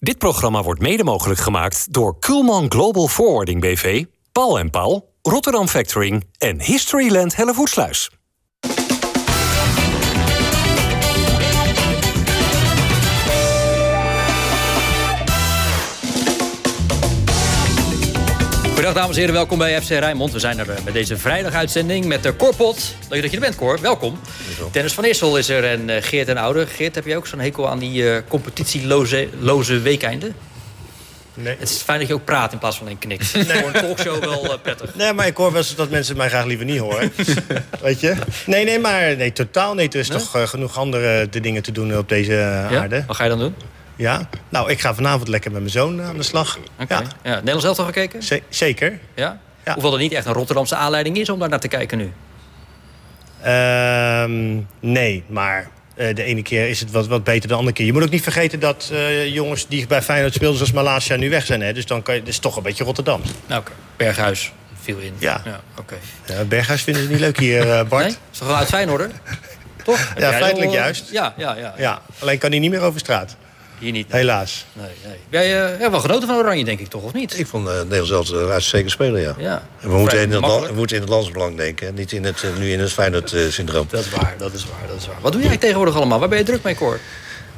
Dit programma wordt mede mogelijk gemaakt door Kuhlman Global Forwarding BV, Paul en Paul, Rotterdam Factoring en Historyland Hellevoetsluis. Goedendag dames en heren, welkom bij FC Rijnmond. We zijn er eh, met deze vrijdaguitzending met de Corpot. Leuk dat je er bent, Cor. Welkom. Dennis van Issel is er en eh, Geert en Oude. Geert, heb je ook zo'n hekel aan die uh, competitieloze loze? Nee. Het is fijn dat je ook praat in plaats van alleen knikt. Nee. Voor een talkshow wel uh, prettig. Nee, maar ik hoor wel eens dat mensen mij graag liever niet horen. Weet je? Nee, nee, maar nee, totaal niet. Er is Nee? toch uh, genoeg andere de dingen te doen op deze uh, Ja? aarde. Wat ga je dan doen? Ja. Nou, ik ga vanavond lekker met mijn zoon aan de slag. Oké. Ja. Ja. Nederlands zelf al gekeken? Z- zeker. Ja? Ja. Hoewel er niet echt een Rotterdamse aanleiding is om daar naar te kijken nu. Ehm, nee, maar eh, de ene keer is het wat, wat beter dan de andere keer. Je moet ook niet vergeten dat eh, jongens die bij Feyenoord speelden... zoals Malasia nu weg zijn. Hè? Dus dan kan je, dat is toch een beetje Rotterdam. Nou, oké. Berghuis viel in. Ja. oké. Ja, Berghuis vinden ze niet leuk hier, eh, Bart. Nee? Is toch wel uit Feyenoord, Toch? Jij feitelijk eh, juist. Ja, ja, ja. Ja, alleen kan hij niet meer over straat. Hier niet. Helaas. Nee, nee. Jij uh, ja, wel genoten van Oranje, denk ik toch, of niet? Ik vond uh, Nederland zelfs een uitstekend speler, ja. Ja. En we, moeten in het, land, we moeten in het landsbelang denken. Niet in het, uh, nu in het Feyenoord-syndroom. Dat is waar, dat is waar, dat is waar. Wat doe jij tegenwoordig allemaal? Waar ben je druk mee, Cor?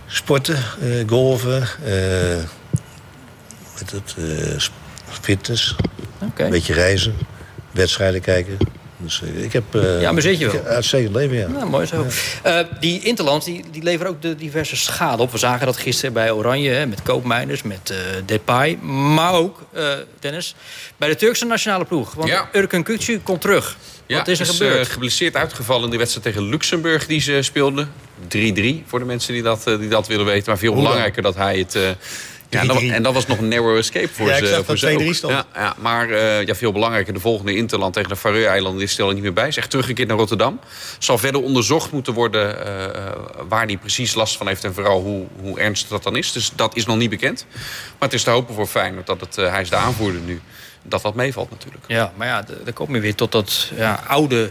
Sporten, eh, golven, met het, eh, fitness, Oké. een beetje reizen, wedstrijden kijken. Dus eh, ik heb... eh, Ja, amuseert je wel? Uitstekend leven, ja. Nou, mooi zo. Eh, die Interlands die, die leveren ook de diverse schade op. We zagen dat gisteren bij Oranje, hè, met Koopmeiners, met eh Depay. Maar ook, eh, Dennis, bij de Turkse nationale ploeg. Want Ja. Urkun Kutsu komt terug. Wat is er gebeurd? eh, geblesseerd uitgevallen in de wedstrijd tegen Luxemburg die ze speelden. 3-3 voor de mensen die dat, die dat willen weten. Maar veel Hoe dan? belangrijker dat hij het... ja, en, dat, 3-3. en dat was nog een narrow escape voor Ja, ze. ik zag voor dat ze 2-3 ook. stond. Ja, ja, maar eh, ja, veel belangrijker, de volgende Interland tegen de Faroe-eilanden... is stel er niet meer bij. Is echt teruggekeerd naar Rotterdam. Zal verder onderzocht moeten worden eh, eh, waar hij precies last van heeft... en vooral hoe, hoe ernstig dat dan is. Dus dat is nog niet bekend. Maar het is te hopen voor Feyenoord dat het, eh, hij is de aanvoerder nu... dat dat meevalt natuurlijk. Ja, maar ja, dan komen we weer tot dat ja, oude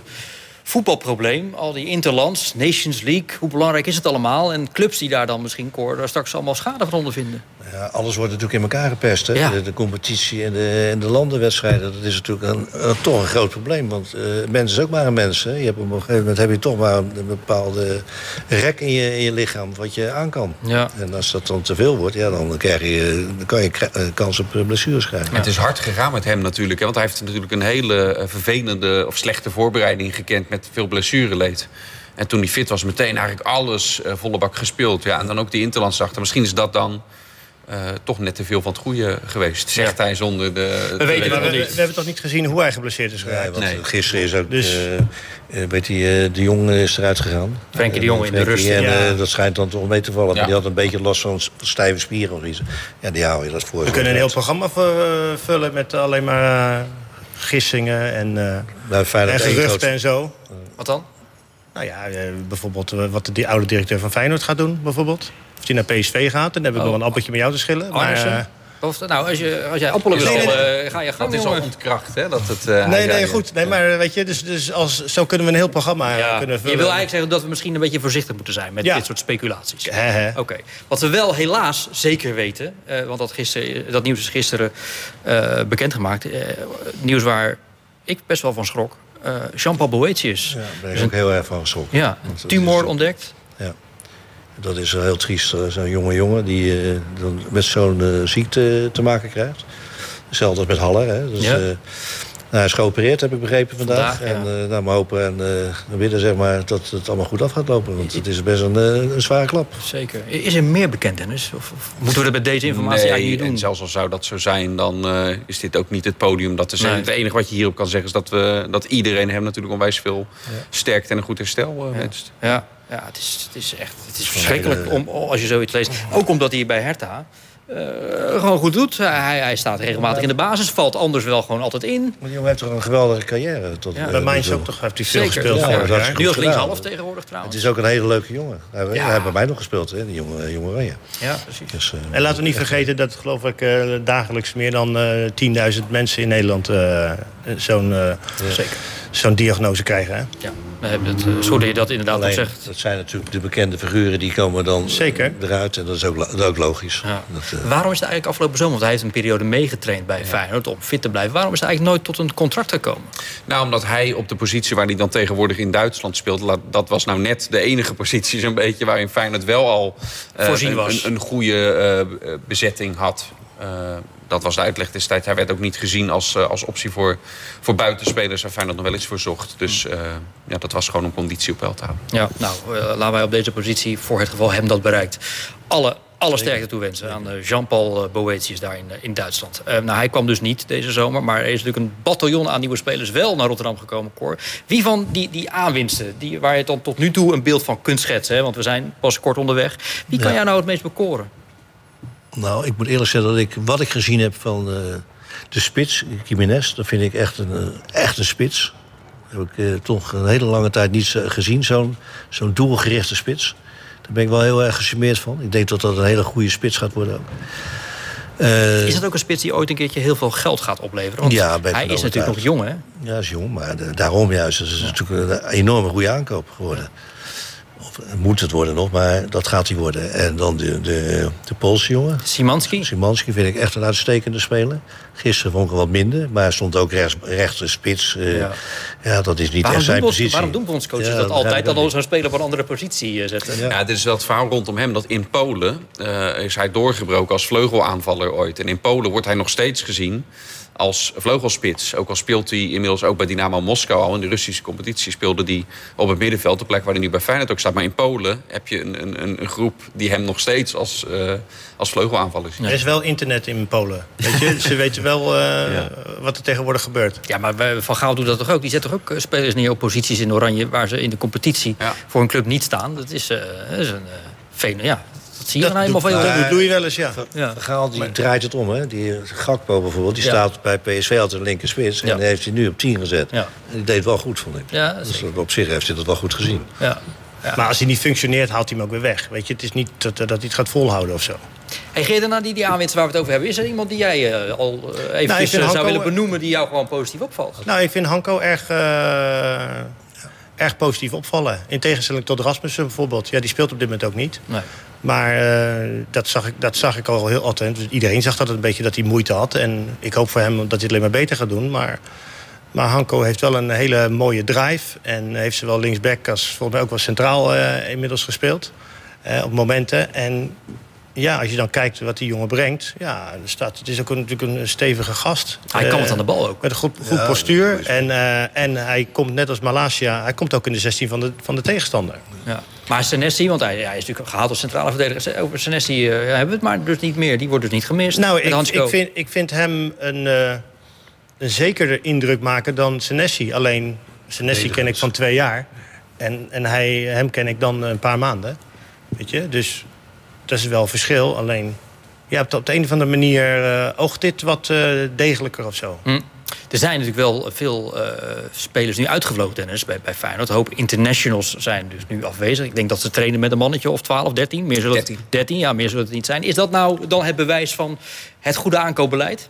voetbalprobleem. Al die interlands, Nations League, hoe belangrijk is het allemaal? En clubs die daar dan misschien, daar straks allemaal schade van ondervinden. Ja, alles wordt natuurlijk in elkaar gepest. Hè? Ja. De, de competitie en de, en de landenwedstrijden. Dat is natuurlijk een, een- toch een groot probleem. Want eh mens is ook maar een mens. Hè? Je hebt op een gegeven moment heb je toch maar een bepaalde rek in je, in je lichaam wat je aan kan. Ja. En als dat dan te veel wordt, ja, dan, krijg je, dan kan je eh, kans op eh, blessures krijgen. Het is hard gegaan met hem natuurlijk. Hè, want hij heeft natuurlijk een hele vervelende of slechte voorbereiding gekend met veel blessureleed. En toen hij fit was, meteen eigenlijk alles volle bak gespeeld. Ja, en dan ook die Interlands achter. Misschien is dat dan eh, toch net te veel van het goede geweest. Zegt hij zonder de. We weten Maar we, hebben toch niet gezien hoe hij geblesseerd is Nee, geraakt? want Nee. gisteren is ook Dus- eh, eh, weet je, eh, de Jong is eruit gegaan. Frenkie de Jong in de rust. En Ja. dat schijnt dan toch mee te vallen. Ja. Maar die had een beetje last van stijve spieren of iets. Ja, die hou je dat voor. We kunnen een heel programma vullen met alleen maar gissingen en, eh, Nou, en geruchten en zo. Wat dan? Nou ja, eh, bijvoorbeeld eh, wat de die oude directeur van Feyenoord gaat doen, bijvoorbeeld. Of hij naar PSV gaat, dan heb ik Oh. nog een appeltje met jou te schillen. Maar, eh, Of, nou, als, je, als jij appelen wil Nee, nee, stellen, eh, ga je gang, Dat is al ontkracht, hè? Dat het, eh, nee, nee, goed. Nee, maar weet je, dus, dus als, zo kunnen we een heel programma Ja, kunnen je vullen. wil eigenlijk zeggen dat we misschien een beetje voorzichtig moeten zijn met Ja. dit soort speculaties. Hè, hè. Oké. Wat we wel helaas zeker weten, eh, want dat, gisteren, dat nieuws is gisteren eh, bekendgemaakt. eh, nieuws waar ik best wel van schrok. Eh Jean-Paul Boetius. Ja, daar ben Dus ik ook een- heel erg van geschrokken. Ja, tumor is- ontdekt. Ja. Dat is heel triest. eh, Zo'n jonge jongen die dan met zo'n ziekte te maken krijgt. Hetzelfde als met Haller. Hè. Dus, Ja. Eh, nou, hij is geopereerd, heb ik begrepen vandaag. Vandaag, en ja. eh nou, maar hopen en eh, we willen zeg maar, dat het allemaal goed af gaat lopen. Want het is best een, eh, een zware klap. Zeker. Is er meer bekend, Dennis? Of, of moeten we er met deze informatie Nee, eigenlijk niet en doen? zelfs al zou dat zo zijn, dan eh, is dit ook niet het podium dat te zeggen. Nee. Het enige wat je hierop kan zeggen is dat, we, dat iedereen hem natuurlijk onwijs veel sterkte en een goed herstel eh, wenst. Ja, ja het, is, het is echt het is verschrikkelijk om, als je zoiets leest. Ook omdat hij bij Hertha eh, gewoon goed doet. Hij, hij staat regelmatig in de basis, valt anders wel gewoon altijd in. Maar die jongen heeft toch een geweldige carrière. Tot, Ja. eh, Bij Mainz ook toch, heeft hij veel Zeker. gespeeld Ja, goed Nu als linkshalf tegenwoordig trouwens. Het is ook een hele leuke jongen. Hij, Ja. hij heeft bij mij nog gespeeld, hè, die jonge, jonge Oranje. Ja, precies. Dus, eh, En laten we niet vergeten dat, geloof ik, eh, dagelijks meer dan eh 10.000 mensen in Nederland eh, zo'n eh, zo'n diagnose krijgen. Hè? Ja. Uh, zo dat je dat inderdaad Alleen, ook zegt. dat zijn natuurlijk de bekende figuren die komen dan Zeker. eruit. En dat is ook, dat ook logisch. Ja. Dat, eh, Waarom is het eigenlijk afgelopen zomer, want hij heeft een periode meegetraind bij Feyenoord om fit te blijven. Waarom is het eigenlijk nooit tot een contract gekomen? Nou, omdat hij op de positie waar hij dan tegenwoordig in Duitsland speelt... dat was nou net de enige positie zo'n beetje... waarin Feyenoord wel al eh, Voorzien een, was. een, een goede eh, bezetting had. Eh, dat was de uitleg destijds. Hij werd ook niet gezien als, eh, als optie voor, voor buitenspelers... waar Feyenoord nog wel eens voor zocht. Dus eh, ja, dat was gewoon een conditie op peil te houden. Ja, nou, eh, laten wij op deze positie voor het geval hem dat bereikt. Alle, alle sterkte toewensen aan Jean-Paul Boetius daar in, in Duitsland. Eh, nou, hij kwam dus niet deze zomer, maar er is natuurlijk een bataljon aan nieuwe spelers wel naar Rotterdam gekomen, Cor. Wie van die, die aanwinsten, die, waar je dan tot nu toe een beeld van kunt schetsen, hè, want we zijn pas kort onderweg. Wie kan Ja. jou nou het meest bekoren? Nou, ik moet eerlijk zeggen dat ik wat ik gezien heb van eh, de spits, Jiménez, dat vind ik echt een, eh, echt een spits. Dat heb ik eh, toch een hele lange tijd niet gezien, zo'n zo'n doelgerichte spits. Daar ben ik wel heel erg gecharmeerd van. Ik denk dat dat een hele goede spits gaat worden ook. Is dat ook een spits die ooit een keertje heel veel geld gaat opleveren? Want Ja, hij is natuurlijk nog jong, hè? Ja, is jong, maar de- daarom juist. Het is natuurlijk een enorme goede aankoop geworden. Moet het worden nog, maar dat gaat hij worden. En dan de, de, de Poolse jongen. Simanski? Simanski vind ik echt een uitstekende speler. Gisteren vond ik hem wat minder, maar hij stond ook rechts, rechts de spits. eh, Ja. ja. dat is niet Waarom echt zijn ons, positie. waarom doen bondscoaches Ja, dat begrijp altijd? Dan ook zo'n speler op een andere positie eh, zetten? Ja. Ja, dit is wel het verhaal rondom hem. Dat in Polen eh, is hij doorgebroken als vleugelaanvaller ooit. En in Polen wordt hij nog steeds gezien als vleugelspits. Ook al speelt hij inmiddels ook bij Dynamo Moskou al. In de Russische competitie speelde hij op het middenveld. De plek waar hij nu bij Feyenoord ook staat. Maar in Polen heb je een, een- een, groep die hem nog steeds als, eh, als vleugelaanvaller ziet. Er is wel internet in Polen. Weet je? Ze weten wel eh, wat er tegenwoordig gebeurt. Ja, maar Van Gaal doet dat toch ook? Die zet toch ook eh, spelers neer op posities in Oranje... waar ze in de competitie Ja. voor een club niet staan? Dat is, eh, dat is een uh, ja, zie je dan helemaal doet, veel. dat doet Louis wel eens, ja. Ja. Gaal die draait het om, hè. Die eh, Gakpo bijvoorbeeld, die Ja. staat bij PSV altijd een linker spits. En die heeft hij nu op 10 gezet. Ja. En die deed wel goed, vond ik. Ja, dus op zich heeft hij dat wel goed gezien. Ja. Ja. Maar als hij niet functioneert, haalt hij hem ook weer weg. Weet je, het is niet dat, dat hij het gaat volhouden of zo. Hey, naar die, die aanwinst waar we het over hebben... is er iemand die jij eh, al eh, even vind zou Hanko- willen benoemen... die jou gewoon positief opvalt? Nou, ik vind Hanko erg, eh, erg positief opvallen. In tegenstelling tot Rasmussen bijvoorbeeld. Ja, die speelt op dit moment ook niet. Nee. Maar eh, dat, zag ik, dat zag ik al heel altijd. Dus iedereen zag dat een beetje dat hij moeite had. En ik hoop voor hem dat hij het alleen maar beter gaat doen. Maar, maar Hanko heeft wel een hele mooie drive. En heeft zowel linksback als volgens mij ook wel centraal eh, inmiddels gespeeld. eh, op momenten. En ja, als je dan kijkt wat die jongen brengt... Ja, er staat, het is ook een, natuurlijk een stevige gast. Hij kan het aan de bal ook. met een goed, goed Ja, postuur. En, eh, en hij komt net als Malasia, hij komt ook in de 16 van de, van de tegenstander. Ja. Maar Senesi, want hij, hij is natuurlijk gehaald als centrale verdediger. Over Senesi eh, hebben we het maar dus niet meer. Die wordt dus niet gemist. Nou, ik, ik, vind, ik vind hem een, eh een zekerder indruk maken dan Senesi. Alleen Senesi ken ik van twee jaar. En, en hij, hem ken ik dan een paar maanden. Weet je, dus dat is wel een verschil. Alleen, ja, op de, op de een of andere manier eh, oogt dit wat eh, degelijker of zo. Hm. Er zijn natuurlijk wel veel eh, spelers nu uitgevlogen, Dennis, bij, bij Feyenoord. Een hoop internationals zijn dus nu afwezig. Ik denk dat ze trainen met een mannetje of 12, 13. Meer zullen het- 13. 13, ja, meer zullen het niet zijn. Is dat nou dan het bewijs van het goede aankoopbeleid?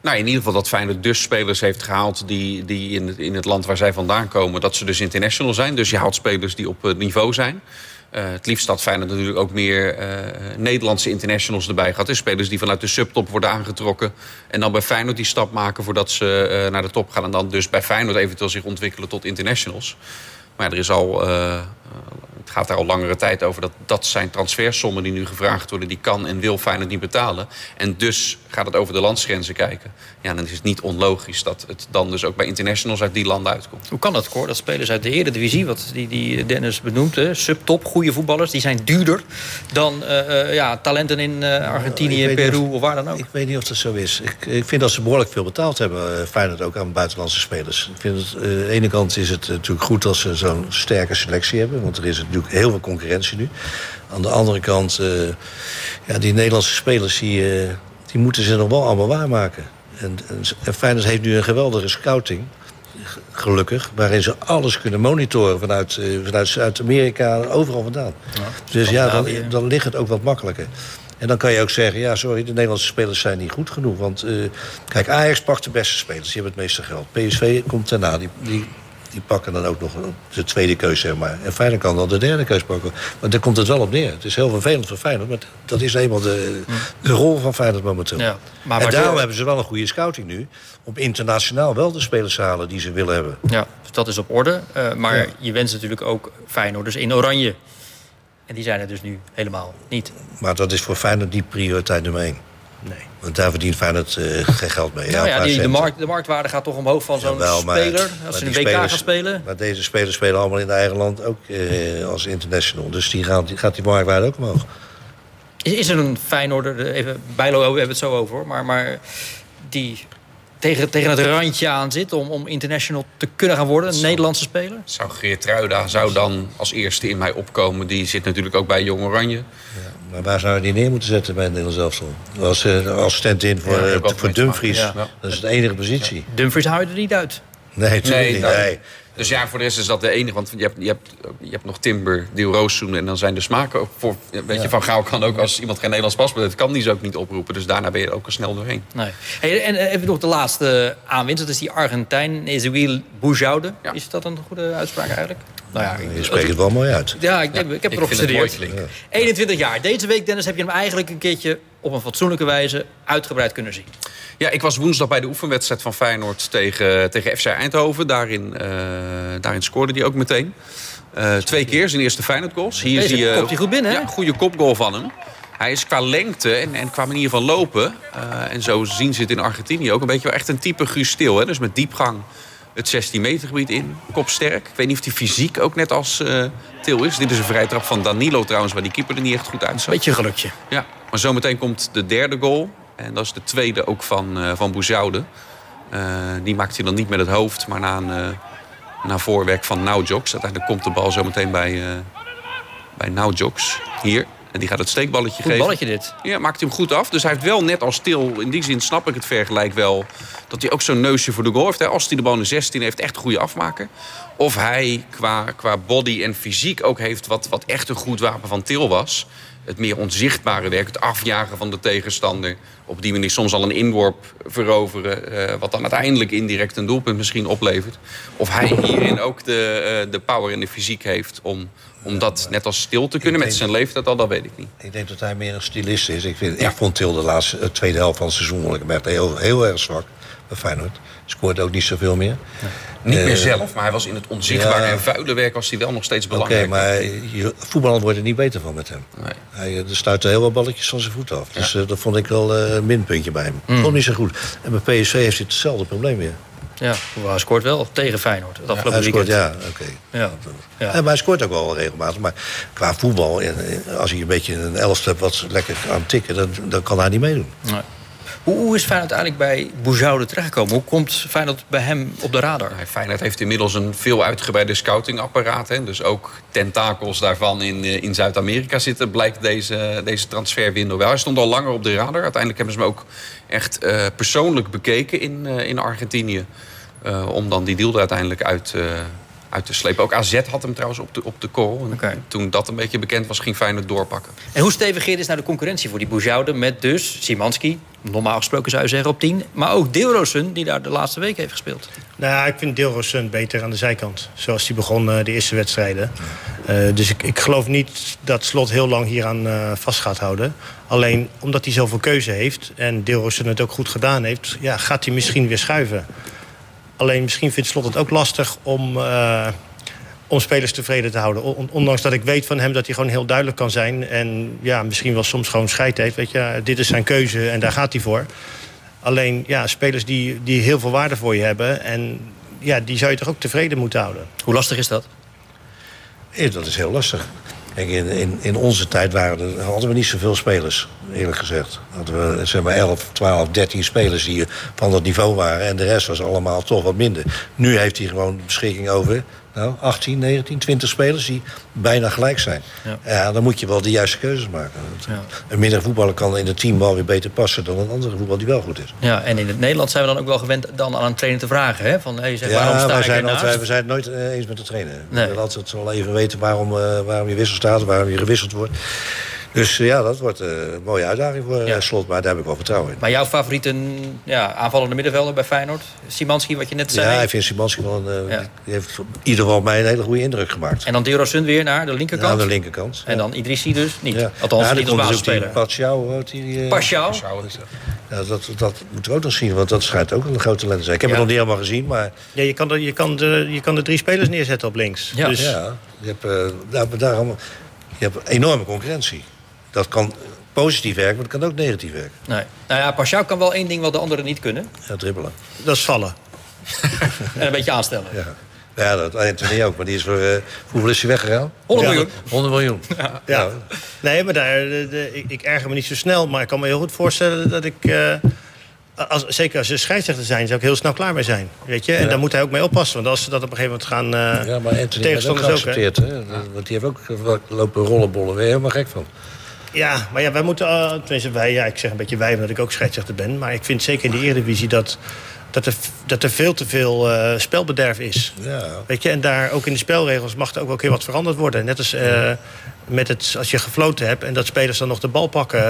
Nou, in ieder geval dat Feyenoord dus spelers heeft gehaald... die, die in, het, in het land waar zij vandaan komen, dat ze dus international zijn. Dus je haalt spelers die op het niveau zijn. Eh, het liefst had Feyenoord natuurlijk ook meer eh, Nederlandse internationals erbij gehad. Dus spelers die vanuit de subtop worden aangetrokken. En dan bij Feyenoord die stap maken voordat ze eh, naar de top gaan. En dan dus bij Feyenoord eventueel zich ontwikkelen tot internationals. Maar ja, er is al, het gaat daar al langere tijd over. Dat, dat zijn transfersommen die nu gevraagd worden. Die kan en wil Feyenoord niet betalen. En dus gaat het over de landsgrenzen kijken. Ja, dan is het niet onlogisch dat het dan dus ook bij internationals uit die landen uitkomt. Hoe kan dat, Cor? Dat spelers uit de Eredivisie, wat die, die Dennis benoemt, hè, subtop, goede voetballers, die zijn duurder dan eh, eh, ja, talenten in eh, Argentinië, weet niet Peru of- of waar dan ook. Ik weet niet of dat zo is. Ik, ik vind dat ze behoorlijk veel betaald hebben, Feyenoord ook aan buitenlandse spelers. Ik vind het, eh, aan de ene kant is het natuurlijk goed dat ze zo'n sterke selectie hebben, want er is natuurlijk heel veel concurrentie nu. Aan de andere kant, eh, ja, die Nederlandse spelers, die, eh, die moeten ze nog wel allemaal waarmaken. En, en, en Feyenoord heeft nu een geweldige scouting, gelukkig, waarin ze alles kunnen monitoren vanuit, eh, vanuit Zuid-Amerika, overal vandaan. dus ja, dan, dan ligt het ook wat makkelijker. En dan kan je ook zeggen, ja, sorry, de Nederlandse spelers zijn niet goed genoeg. Want kijk, Ajax pakt de beste spelers, die hebben het meeste geld. PSV komt daarna, die, die die pakken dan ook nog de tweede keuze, zeg maar. En Feyenoord kan dan de derde keuze pakken. Maar daar komt het wel op neer. Het is heel vervelend voor Feyenoord, maar dat is eenmaal de, de rol van Feyenoord momenteel. Ja, maar en daarom hebben ze wel een goede scouting nu... om internationaal wel de spelers te halen die ze willen hebben. Ja, dat is op orde. Eh, maar Ja. je wenst natuurlijk ook Feyenoorders in oranje. En die zijn er dus nu helemaal niet. Maar dat is voor Feyenoord niet prioriteit nummer één. Nee. Want daar verdient Feyenoord eh, geen geld mee. nou ja, paar die, de, markt, de marktwaarde gaat toch omhoog van zo'n speler. maar Als ze een WK spelers- gaan spelen. Maar deze spelers spelen allemaal in eigen land ook eh, als international. Dus die, gaan, die gaat die marktwaarde ook omhoog. Is, is er een Feyenoorder, even, Bijlo we hebben het zo over, hoor, maar, maar die tegen, tegen het randje aan zit om, om international te kunnen gaan worden? Een Nederlandse speler? Zou Geertruida zou dan als eerste in mij opkomen. Die zit natuurlijk ook bij Jong Oranje. Maar waar zou je die neer moeten zetten bij het Nederlands elftal? Als uh, assistent in voor, Ja, eh, voor Dumfries. ja. Dat is de enige positie. Dumfries hou je er niet uit. Nee, natuurlijk Nee, niet. dat- Nee. Dus ja, voor de rest is dat de enige. Want je hebt, je hebt, je hebt nog Timber, Deel Roossoen. En dan zijn de smaken ook voor... Weet je, Van Gaal kan ook als iemand geen Nederlands paspoort heeft... kan die ze ook niet oproepen. Dus daarna ben je er ook al snel doorheen. Nee. Hey, en eh, even nog de laatste aanwinst. Dat is die Argentijn, Ezequiel Boujoude. Ja. Is dat een goede uitspraak eigenlijk? Nou ja, Je spreekt het wel mooi uit. Ja, ik, heb- ik heb erop gestudeerd. klinken. 21 jaar. Deze week, Dennis, heb je hem eigenlijk een keertje op een fatsoenlijke wijze uitgebreid kunnen zien. Ja, ik was woensdag bij de oefenwedstrijd van Feyenoord tegen, tegen FC Eindhoven. Daarin, eh, daarin scoorde hij ook meteen. Eh, twee keer zijn eerste Feyenoord goals. Hier Deze zie je, hij goed binnen, hè? Ja, goede kopgoal van hem. Hij is qua lengte en, en qua manier van lopen... eh, en zo zien ze het in Argentinië ook... een beetje wel echt een type Guus Stil. Hè? Dus met diepgang het 16 meter gebied in. Kopsterk. Ik weet niet of hij fysiek ook net als eh Til is. Dit is een vrije trap van Danilo trouwens... waar die keeper er niet echt goed uitzag. Beetje gelukje. Ja, maar zometeen komt de derde goal. En dat is de tweede ook van, eh van Bouzoude. Eh, die maakt hij dan niet met het hoofd, maar na, een, na voorwerk van Naujoks. Uiteindelijk komt de bal zometeen bij, bij Naujoks. Hier. En die gaat het steekballetje Goed geven. balletje dit. Ja, maakt hij hem goed af. Dus hij heeft wel net als Til, in die zin snap ik het vergelijk wel... dat hij ook zo'n neusje voor de goal heeft. Hè. Als hij de bal in 16 heeft, echt een goede afmaker. Of hij qua, qua body en fysiek ook heeft wat, wat echt een goed wapen van Til was. Het meer onzichtbare werk, het afjagen van de tegenstander. Op die manier soms al een inworp veroveren... eh, wat dan uiteindelijk indirect een doelpunt misschien oplevert. Of hij hierin ook de, eh, de power en de fysiek heeft... om, om dat net als Til te kunnen. Met zijn leeftijd al, dat weet ik niet. Ik denk dat hij meer een stylist is. Ik, vind, ik vond Til de laatste de tweede helft van het seizoen echt heel, heel erg zwak. Bij Feyenoord. Scoort ook niet zoveel meer. Niet Eh, meer zelf, maar hij was in het onzichtbare ja. en vuile werk was hij wel nog steeds Oké, belangrijk. maar je, voetballen wordt er niet beter van met hem. Nee. Hij eh, er stuitte heel wat balletjes van zijn voet af. Dus eh, dat vond ik wel eh, een minpuntje bij hem. Mm. Vond niet zo goed. En bij PSV heeft hij hetzelfde probleem weer. Ja, hij scoort wel tegen Feyenoord. Het afgelopen hij scoort, weekend. ja, oké. Ja. Ja. Ja, maar hij scoort ook wel regelmatig. Maar qua voetbal, eh, eh, als hij een beetje een hebt wat lekker aan tikken, dan, dan kan hij niet meedoen. Nee. Hoe, is Feyenoord uiteindelijk bij Bouzoude terechtgekomen? Hoe komt Feyenoord bij hem op de radar? Feyenoord heeft inmiddels een veel uitgebreide scoutingapparaat. Hè. Dus ook tentakels daarvan in, eh, in Zuid-Amerika zitten, blijkt deze, deze transferwindow wel. Hij stond al langer op de radar. Uiteindelijk hebben ze hem ook echt eh, persoonlijk bekeken in, eh, in Argentinië. Om dan die deal er uiteindelijk uit, uit te slepen. Ook AZ had hem trouwens op de, op de Oké. Toen dat een beetje bekend was, ging Feyenoord doorpakken. En hoe stevig is nou de concurrentie voor die Bouzoude met dus Simanski, normaal gesproken zou je zeggen op 10, maar ook Deelrosun die daar de laatste week heeft gespeeld. Nou, ja, ik vind Deelrosun beter aan de zijkant. Zoals hij begon eh, de eerste wedstrijden. Eh, dus ik, ik geloof niet dat Slot heel lang hieraan eh vast gaat houden. Alleen omdat hij zoveel keuze heeft en Deelrosun het ook goed gedaan heeft... Ja, gaat hij misschien weer schuiven. Alleen misschien vindt Slot het ook lastig om, eh, om spelers tevreden te houden. On- ondanks dat ik weet van hem dat hij gewoon heel duidelijk kan zijn. En ja, misschien wel soms gewoon scheid heeft. Weet je, dit is zijn keuze en daar gaat hij voor. Alleen ja, spelers die, die heel veel waarde voor je hebben. En ja, die zou je toch ook tevreden moeten houden. Hoe lastig is dat? Ja, dat is heel lastig. In, in, in onze tijd waren er, hadden we niet zoveel spelers, eerlijk gezegd. Hadden we zeg maar 11, 12, 13 spelers die van dat niveau waren. En de rest was allemaal toch wat minder. Nu heeft hij gewoon beschikking over nou, 18, 19, 20 spelers die bijna gelijk zijn. Ja. Ja. dan moet je wel de juiste keuzes maken. Ja. Een mindere voetballer kan in het team wel weer beter passen dan een andere voetbal die wel goed is. Ja, en in het Nederland zijn we dan ook wel gewend dan aan een trainer te vragen. Hè? Van, hey, zeg, waarom sta wij zijn, altijd, we zijn het nooit eh, eens met de trainer. Nee. We willen altijd wel even weten waarom, eh, waarom je wissel staat, waarom je gewisseld wordt. Dus eh, ja, dat wordt eh, een mooie uitdaging voor eh, Ja. Slot. Maar daar heb ik wel vertrouwen in. Maar jouw favoriete ja, aanvallende middenvelder bij Feyenoord? Simanski, wat je net zei. Ja, ik vind Simanski wel een... eh, Ja. Die heeft op ieder geval mij een hele goede indruk gemaakt. En dan Dero Sund weer naar de linkerkant. Aan de linkerkant. En dan Idrissi dus niet. Ja. Althans, ja, niet als dus basisspeler. Pashao, hoort die. Ja, dat, dat moeten we ook nog zien, want dat schijnt ook een grote talent te zijn. Ik heb Ja. het nog niet helemaal gezien, maar Ja, je, kan de, je, kan de, je kan de drie spelers neerzetten op links. Ja. Dus, ja, je hebt, daar, daarom, je hebt enorme concurrentie. Dat kan positief werken, maar dat kan ook negatief werken. Nee. Nou ja, Pashao kan wel één ding wat de anderen niet kunnen. Ja, dribbelen. Dat is vallen. En een beetje aanstellen. Ja, ja dat Anthony ook, maar die is voor, voor hoeveel is hij weggegaan? 100 Ja. miljoen. 100 miljoen. Ja. Nee, maar daar, de, de- ik, ik erger me niet zo snel. Maar ik kan me heel goed voorstellen dat ik... eh, als, zeker als ze scheidsrechter zijn, zou ik heel snel klaar mee zijn. Weet je? En Ja. daar moet hij ook mee oppassen. Want als ze dat op een gegeven moment gaan... eh, Ja, maar Anthony heeft ook ook, hè? geaccepteerd. hè? Want die heeft ook lopen rollenbollen. Weer helemaal gek van. Ja, maar ja, wij moeten... eh, tenminste, wij, ja, ik zeg een beetje wij, omdat ik ook scheidsrechter ben. Maar ik vind zeker in de Eredivisie dat, dat, er, dat er veel te veel eh, spelbederf is. Ja. Weet je, en daar ook in de spelregels mag er ook wel heel wat veranderd worden. Net als eh, met het, als je gefloten hebt en dat spelers dan nog de bal pakken.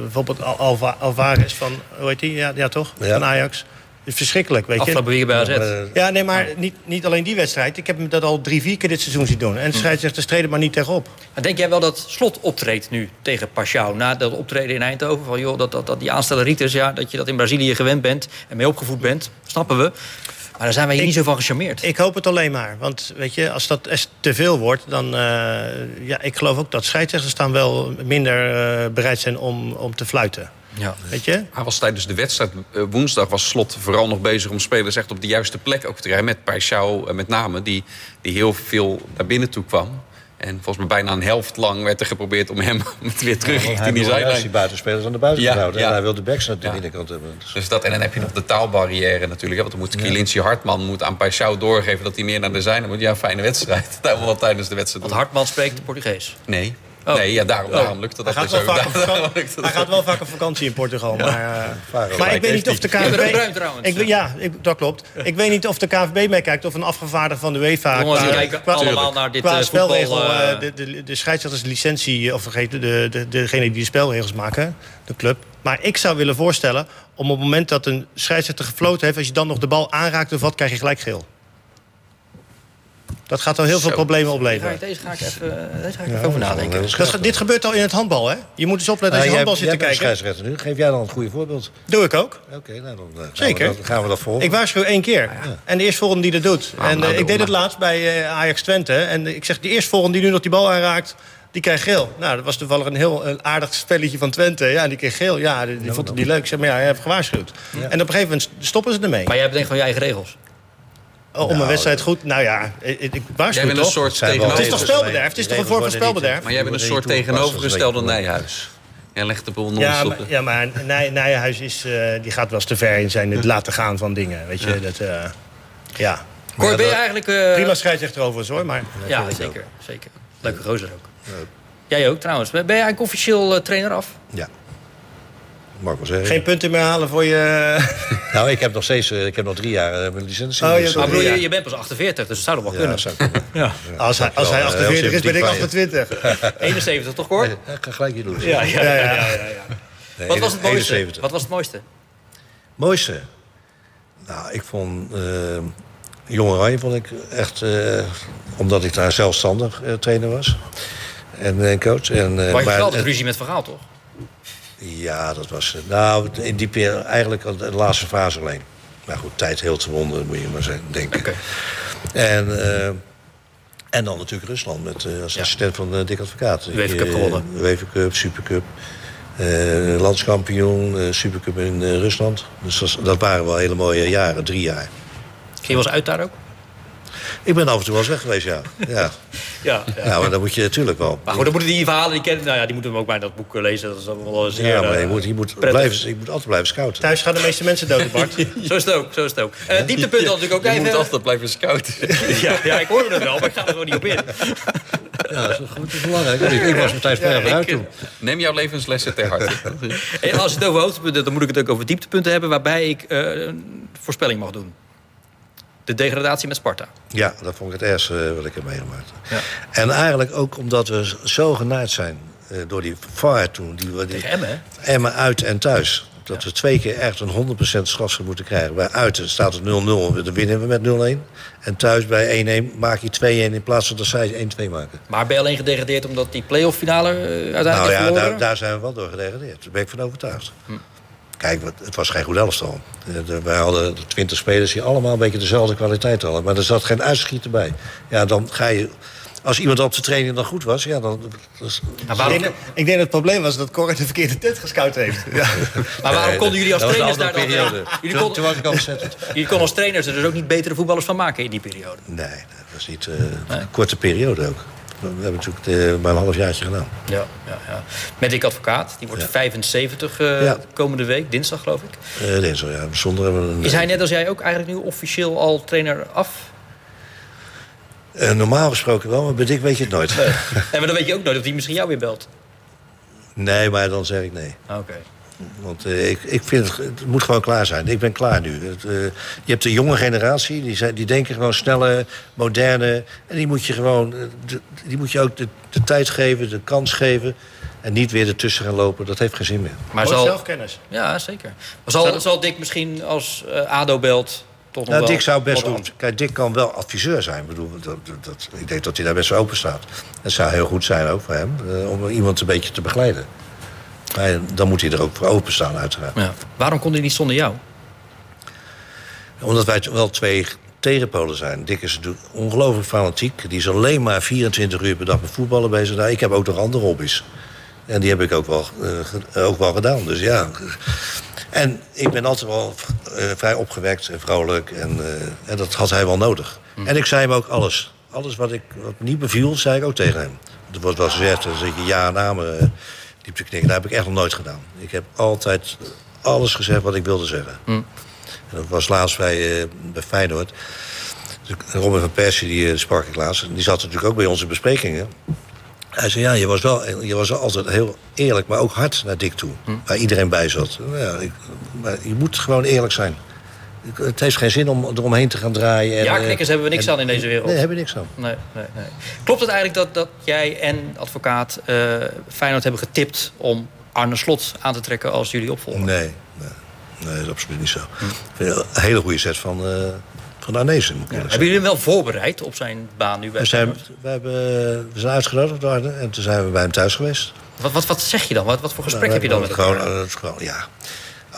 bijvoorbeeld Al- Alva, Alvarez van, hoe heet die? Ja, ja toch? Ja. Van Ajax. Het is verschrikkelijk, weet je. Afgelopen bij AZ. Eh, Ja, nee, maar niet, niet alleen die wedstrijd. Ik heb hem dat al drie, vier keer dit seizoen zien doen. En de scheidsrechters treden maar niet tegenop. Maar denk jij wel dat Slot optreedt nu tegen Pashao? Na dat optreden in Eindhoven? Van, joh, dat, dat, dat die aanstelleritis, ja, dat je dat in Brazilië gewend bent en mee opgevoed bent. Snappen we. Maar daar zijn wij hier Ik- niet zo van gecharmeerd. Ik hoop het alleen maar. Want weet je, als dat te veel wordt, dan... eh, ja, ik geloof ook dat scheidsrechters dan wel minder eh, bereid zijn om, om te fluiten. Ja. Weet je? Hij was tijdens de wedstrijd eh, woensdag was Slot vooral nog bezig om spelers echt op de juiste plek ook te krijgen. Met Paixão eh, met name, die, die heel veel naar binnen toe kwam. En volgens mij bijna een helft lang werd er geprobeerd om hem weer terug hij richting die wil juist die zijlijn. buitenspelers aan de buitenkant Ja, houden. ja. En hij wil de backs naar de Ja. binnenkant hebben. Dus- Dus dat, en dan heb je nog de taalbarrière natuurlijk. hè, Want dan moet Kielinci Hartman moet aan Paixão doorgeven dat hij meer naar de zijlijn moet. Ja, fijne wedstrijd. Dat hebben we wel tijdens de wedstrijd Want. Hartman spreekt Portugees. Nee. Oh. Nee, ja, daarom, daarom lukt dat Hij gaat, wel zo. vaak op Daarom vakantie, lukt dat hij gaat wel vaak op vakantie in Portugal. Maar, eh, maar ik weet niet of de KNVB... trouwens. Ik, weet- ja, ik, dat klopt. Ik weet niet of de KNVB meekijkt of een afgevaardigde van de UEFA... Jongens, qua- kijken qua- allemaal naar dit qua eh, voetbal. spelregel, eh, eh, de, de, de scheidsrechterslicentie, of vergeet de, de, degene die de spelregels maken, de club. Maar ik zou willen voorstellen om op het moment dat een scheidsrechter gefloten heeft, als je dan nog de bal aanraakt of wat, krijg je gelijk geel. Dat gaat al heel veel Zo. problemen opleveren. Deze ga ik even, deze ga ik even over nadenken. Dat dit gebeurt al in het handbal, hè? Je moet eens opletten als je jij- handbal zit te kijken. scheidsrechter nu. Geef jij dan een goede voorbeeld? Doe ik ook. Oké, nou dan eh, gaan Zeker. We dat, gaan we dat volgen. Ik waarschuw één keer. En de eerstvolgende die dat doet. Ah, en nou, eh, ik doe deed het laatst bij eh, Ajax Twente. En ik zeg, die eerstvolgende die nu nog die bal aanraakt... die krijgt geel. Nou, dat was toevallig een heel een aardig spelletje van Twente. Ja, die kreeg geel. Ja, die, die vond het niet leuk. Ik zeg, maar ja, je hebt gewaarschuwd. En op een gegeven moment stoppen ze ermee. Maar jij bedenkt gewoon je eigen regels. Oh, om een wedstrijd goed... Nou ja, ik, ik Jij waarschuw bent een toch? soort zijn wel Het is toch spelbederf? Het is toch een vorm van spelbederf? Maar jij bent een soort tegenovergestelde Nijhuis. Jij legt de boel Ja, maar, ja, maar Nij- Nijenhuis is, eh, die gaat wel eens te ver in zijn het laten gaan van dingen. Weet je, dat... eh, ja. Cor, ben je eigenlijk... eh, Prima scheidsrechter overigens hoor, maar... Ja, zeker. zeker. Leuke gozer ook. Jij ook trouwens. Ben jij eigenlijk officieel eh, trainer af? Ja. Mag ik wel zeggen. Geen punten meer halen voor je... Nou, ik heb nog steeds eh, ik heb nog drie jaar eh, mijn licentie. Oh, je dus, Maar eh, bedoel, ja. je, je bent pas 48, dus het zou nog wel ja, kunnen. zou kunnen. Ja. Als hij, als hij wel, eh, 48 is, ben ik heel sympathiek 28. 71 toch? Ja, ik ga gelijk hier doen. Ja, ja, ja. ja, ja, Nee, Wat was het mooiste? 71. Wat was het mooiste? Mooiste? Nou, ik vond... eh Jong Oranje vond ik echt... eh, omdat ik daar zelfstandig eh, trainer was. En, en coach. En, eh, Maar je had altijd het- ruzie met verhaal, toch? Ja, dat was... eh, Nou, in die periode eigenlijk al de laatste fase alleen. Maar goed, tijd heel te wonder, moet je maar denken. En, eh, en dan natuurlijk Rusland met, eh, als Ja. assistent van eh Dick Advocaat. UEFA Cup gewonnen. UEFA Cup, Supercup. landskampioen, Supercup in Rusland. Dus dat, dat waren wel hele mooie jaren, drie jaar. Ging je eens uit daar ook? Ik ben af en toe wel eens weg geweest, ja. ja. Ja. Ja, maar dat moet je natuurlijk wel. Maar goed, dan moeten die verhalen, die, kennen, nou ja, die moeten we ook bij dat boek eh, lezen. Dat is wel zeer, Ja, maar je eh, moet, je, moet prettig. blijven, je moet altijd blijven scouten. Thuis gaan de meeste mensen dood, Bart. Zo is het ook, zo is het ook. Eh dieptepunt had natuurlijk ook Je even... moet altijd blijven scouten. ja, ja, ik hoorde het wel, maar ik ga er gewoon niet op in. Ja, dat is, goed, dat is belangrijk. Ik, was Matthijs Perger vooruit Ik, toen. neem jouw levenslessen ter harte. En als je het over hoogtepunten, dan moet ik het ook over dieptepunten hebben... waarbij ik eh, een voorspelling mag doen. De degradatie met Sparta. Ja, dat vond ik het ergste eh, wat ik heb meegemaakt. Ja. En eigenlijk ook omdat we zo genaaid zijn eh, door die VAR toen. Die, die, Tegen Emmen, hè? Emmen uit en thuis. Dat we twee keer echt een 100% strafschop moeten krijgen. Bij uit staat het 0-0, dan winnen we met 0-1. En thuis bij 1-1 maak je 2-1 in plaats van dat zij 1-2 maken. Maar ben je alleen gedegradeerd omdat die play-off finale eh, uiteindelijk Nou ja, daar, daar zijn we wel door gedegradeerd. Daar ben ik van overtuigd. Kijk, het was geen goed elftal. Eh, Wij hadden 20 spelers die allemaal een beetje dezelfde kwaliteit hadden. Maar er zat geen uitschieter bij. Ja, dan ga je... Als iemand op de training dan goed was, ja, dan... Ik denk, dat, ik denk dat het probleem was dat Cor de verkeerde tent gescout heeft. Ja. maar waarom konden jullie als trainers daar dan... Jullie konden, toen was ik al ontzettend. jullie konden als trainers er dus ook niet betere voetballers van maken in die periode. Nee, dat was niet eh, een korte periode ook. We hebben natuurlijk eh, maar een halfjaartje gedaan. Ja, ja, ja. Met Dick Advocaat, die wordt Ja. 75 eh, Ja. komende week, dinsdag geloof ik. Eh dinsdag, ja. Zonder hebben we een, Is hij net als jij ook eigenlijk nu officieel al trainer af? normaal gesproken wel, maar bij Dick weet je het nooit. En maar dan weet je ook nooit of hij misschien jou weer belt. Nee, maar dan zeg ik nee. Oké. Want eh, ik, ik vind het, het moet gewoon klaar zijn. Ik ben klaar nu. Het, eh, je hebt de jonge generatie, die, zijn, die denken gewoon sneller, moderne. En die moet je gewoon, eh, de- die moet je ook de, de tijd geven, de kans geven. En niet weer ertussen gaan lopen. Dat heeft geen zin meer. Maar zal, zelfkennis. ja, zeker. Maar zal, zal Dick misschien als eh, ADO belt toch nog Nou. Dick zou best wel. Kijk, Dick kan wel adviseur zijn. Ik, bedoel, dat, dat, ik denk dat hij daar best wel open staat. Het zou heel goed zijn ook voor hem eh, om iemand een beetje te begeleiden. Dan moet hij er ook voor openstaan, uiteraard. Ja. Waarom kon hij niet zonder jou? Omdat wij wel twee tegenpolen zijn. Dick is ongelooflijk fanatiek. Die is alleen maar 24 uur per dag met voetballen bezig. Nou, ik heb ook nog andere hobby's. En die heb ik ook wel, eh, ge- ook wel gedaan. Dus ja. En ik ben altijd wel eh, vrij opgewekt en vrolijk. En, eh, en dat had hij wel nodig. En ik zei hem ook alles. Alles wat, ik, wat me niet beviel, zei ik ook tegen hem. Er wordt wel gezegd dat je ja en eh, liep te knikken. Dat heb ik echt nog nooit gedaan. Ik heb altijd alles gezegd wat ik wilde zeggen. En dat was laatst bij, eh, bij Feyenoord. Dus Robin van Persie, die eh, sprak ik laatst. Die zat natuurlijk ook bij onze besprekingen. Hij zei, ja, je was wel, je was altijd heel eerlijk, maar ook hard naar Dick toe. Waar iedereen bij zat. Nou Ja, ik, maar je moet gewoon eerlijk zijn. Het heeft geen zin om eromheen te gaan draaien. En, Ja, eh, knikkers hebben we niks en- aan in deze wereld. Nee, hebben we niks aan. Nee, nee, nee. Klopt het eigenlijk dat, dat jij en advocaat eh Feyenoord hebben getipt... om Arne Slot aan te trekken als jullie opvolger? Nee, nee, nee, dat is absoluut niet zo. Het een hele goede set van, eh van Arnezen, moet ik Hebben jullie hem wel voorbereid op zijn baan nu bij We zijn, we, hebben, we zijn uitgenodigd Arne en toen zijn we bij hem thuis geweest. Wat, wat, wat zeg je dan? Wat, wat voor gesprek heb je dan met Nou, gewoon, gewoon, ja,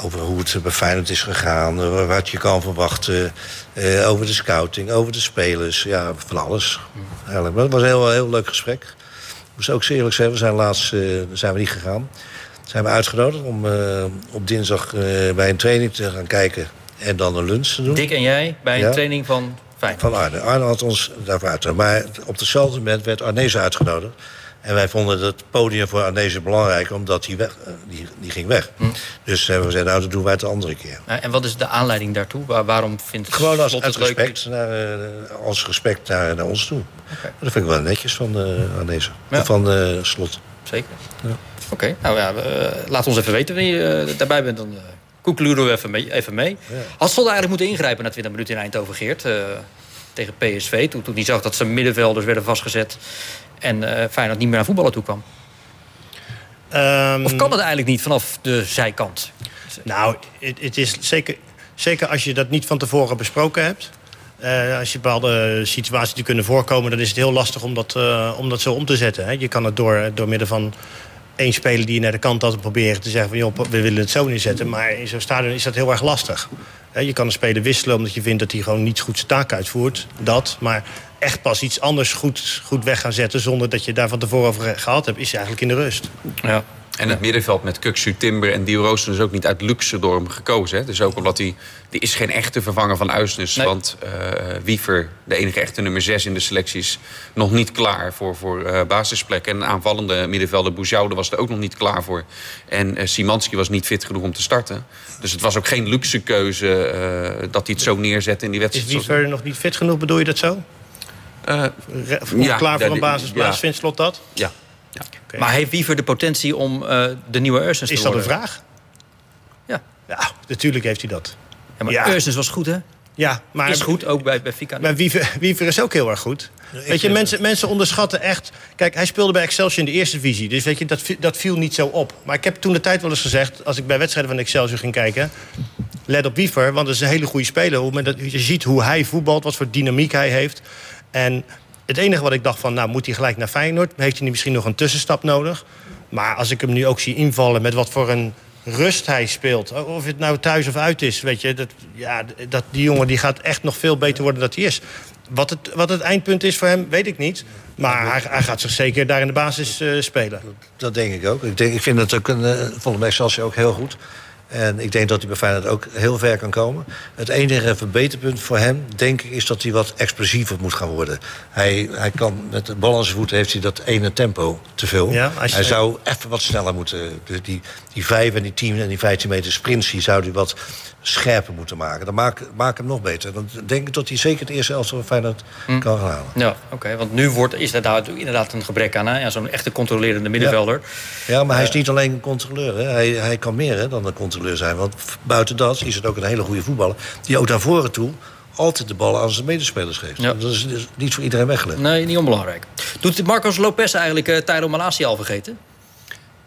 over hoe het bij Feyenoord is gegaan, eh, wat je kan verwachten, eh, over de scouting, over de spelers, ja, van alles. Eigenlijk. Maar het was een heel, heel leuk gesprek. Ik moest ook zeer eerlijk zeggen, we zijn laatst eh, zijn we niet gegaan. Zijn we uitgenodigd om op dinsdag bij een training te gaan kijken en dan een lunch te doen. Dick en jij bij een training van Feyenoord. Van Arne. Arne had ons daarvoor uitgenodigd. Maar op hetzelfde moment werd Arnezen uitgenodigd. En wij vonden het podium voor Arnezen belangrijk, omdat hij weg, eh, die, die ging weg. Hm. Dus hebben we gezegd, nou, dat doen wij het de andere keer. Eh, En wat is de aanleiding daartoe? Waar- waarom vindt Gewoon als, het leuk? respect, naar, eh, als respect naar, naar ons toe. Dat vind ik wel netjes van uh, Arnezen. Ja. Van eh, Slot. Zeker. Oké, nou ja, laat ons even weten wanneer je daarbij bent. Dan concluderen we even mee. Even mee. Ja. Had Slot eigenlijk moeten ingrijpen na 20 minuten in Eindhoven, Geert? Tegen PSV, toen, toen hij zag dat zijn middenvelders werden vastgezet... en uh, Feyenoord niet meer naar voetballen toe kwam. Um, of kan het eigenlijk niet vanaf de zijkant? Nou, het, is zeker, zeker als je dat niet van tevoren besproken hebt... Uh, als je bepaalde situaties die kunnen voorkomen... dan is het heel lastig om dat, uh, om dat zo om te zetten. Hè. Je kan het door, door middel van één speler die je naar de kant had... proberen te zeggen van, joh, we willen het zo neerzetten. Maar in zo'n stadion is dat heel erg lastig. Je kan een speler wisselen omdat je vindt dat hij gewoon niet goed zijn taak uitvoert. Dat, maar echt pas iets anders goed, goed weg gaan zetten... zonder dat je daar van tevoren over gehad hebt, is eigenlijk in de rust. Ja. En het middenveld met Kuksu, Timber en Dio Rooster is ook niet uit luxe door hem gekozen. Hè? Dus ook omdat hij... Die is geen echte vervanger van Uisnes. Nee. Want uh, Wiever, de enige echte nummer 6 in de selectie... is nog niet klaar voor, voor uh, basisplek. En aanvallende middenvelder Bouzoude was er ook nog niet klaar voor. En uh, Simanski was niet fit genoeg om te starten. Dus het was ook geen luxe keuze uh, dat hij het zo neerzette in die wedstrijd. Is Wiever nog niet fit genoeg, bedoel je dat zo? Uh, ja, klaar voor een basisplaats, ja. vindt Slot dat? Ja. Ja. Okay. Maar heeft Wiever de potentie om uh, de nieuwe Ursens te Is dat worden? een vraag? Ja. Ja, natuurlijk heeft hij dat. Ja, maar ja. Ursens was goed, hè? Ja, maar... Is goed, ook bij, bij Fika. Maar Wiever, Wiever is ook heel erg goed. weet je, mensen, mensen onderschatten echt... Kijk, hij speelde bij Excelsior in de eerste divisie. Dus weet je, dat, dat viel niet zo op. Maar ik heb toen de tijd wel eens gezegd... als ik bij wedstrijden van Excelsior ging kijken... let op Wiever, want dat is een hele goede speler. Hoe, dat, je ziet hoe hij voetbalt, wat voor dynamiek hij heeft. En het enige wat ik dacht van... nou, moet hij gelijk naar Feyenoord? Heeft hij misschien nog een tussenstap nodig? Maar als ik hem nu ook zie invallen met wat voor een rust hij speelt. Of het nou thuis of uit is, weet je. Dat, ja, dat, die jongen die gaat echt nog veel beter worden dan hij is. Wat het, wat het eindpunt is voor hem, weet ik niet. Maar hij, hij gaat zich zeker daar in de basis uh, spelen. Dat denk ik ook. Ik, denk, ik vind het ook een, uh, volgens mij Excelsior ook heel goed. En ik denk dat hij bij Feyenoord ook heel ver kan komen. Het enige verbeterpunt voor hem, denk ik, is dat hij wat explosiever moet gaan worden. Hij, hij kan met de bal aan zijn voeten heeft hij dat ene tempo te veel. Ja, hij zou even wat sneller moeten. Die, die 5 en die 10 en die 15 meter sprints, die zou hij wat scherper moeten maken. Dan maak, maak hem nog beter. Dan denk ik dat hij zeker het eerste elftal van Feyenoord hm. kan gaan halen. Ja, oké. want nu wordt, is dat inderdaad een gebrek aan. Ja, Zo'n echte controlerende middenvelder. Ja, maar hij is niet alleen een controleur. Hè. Hij, hij kan meer hè, dan een controleur zijn. Want buiten dat is het ook een hele goede voetballer. Die ook naar voren toe altijd de bal aan zijn medespelers geeft. Ja. Dat is, niet voor iedereen weggelegd. Nee, niet onbelangrijk. Doet Marcos Lopez eigenlijk uh, Tyro Malasia al vergeten?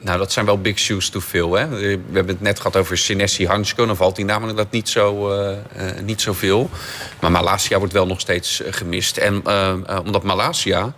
Nou, dat zijn wel big shoes to fill. Hè? We hebben het net gehad over Sinesi Hansko. Dan valt hij namelijk dat niet zo, uh, uh, niet zoveel. Maar Malasia wordt wel nog steeds gemist. En omdat Malasia...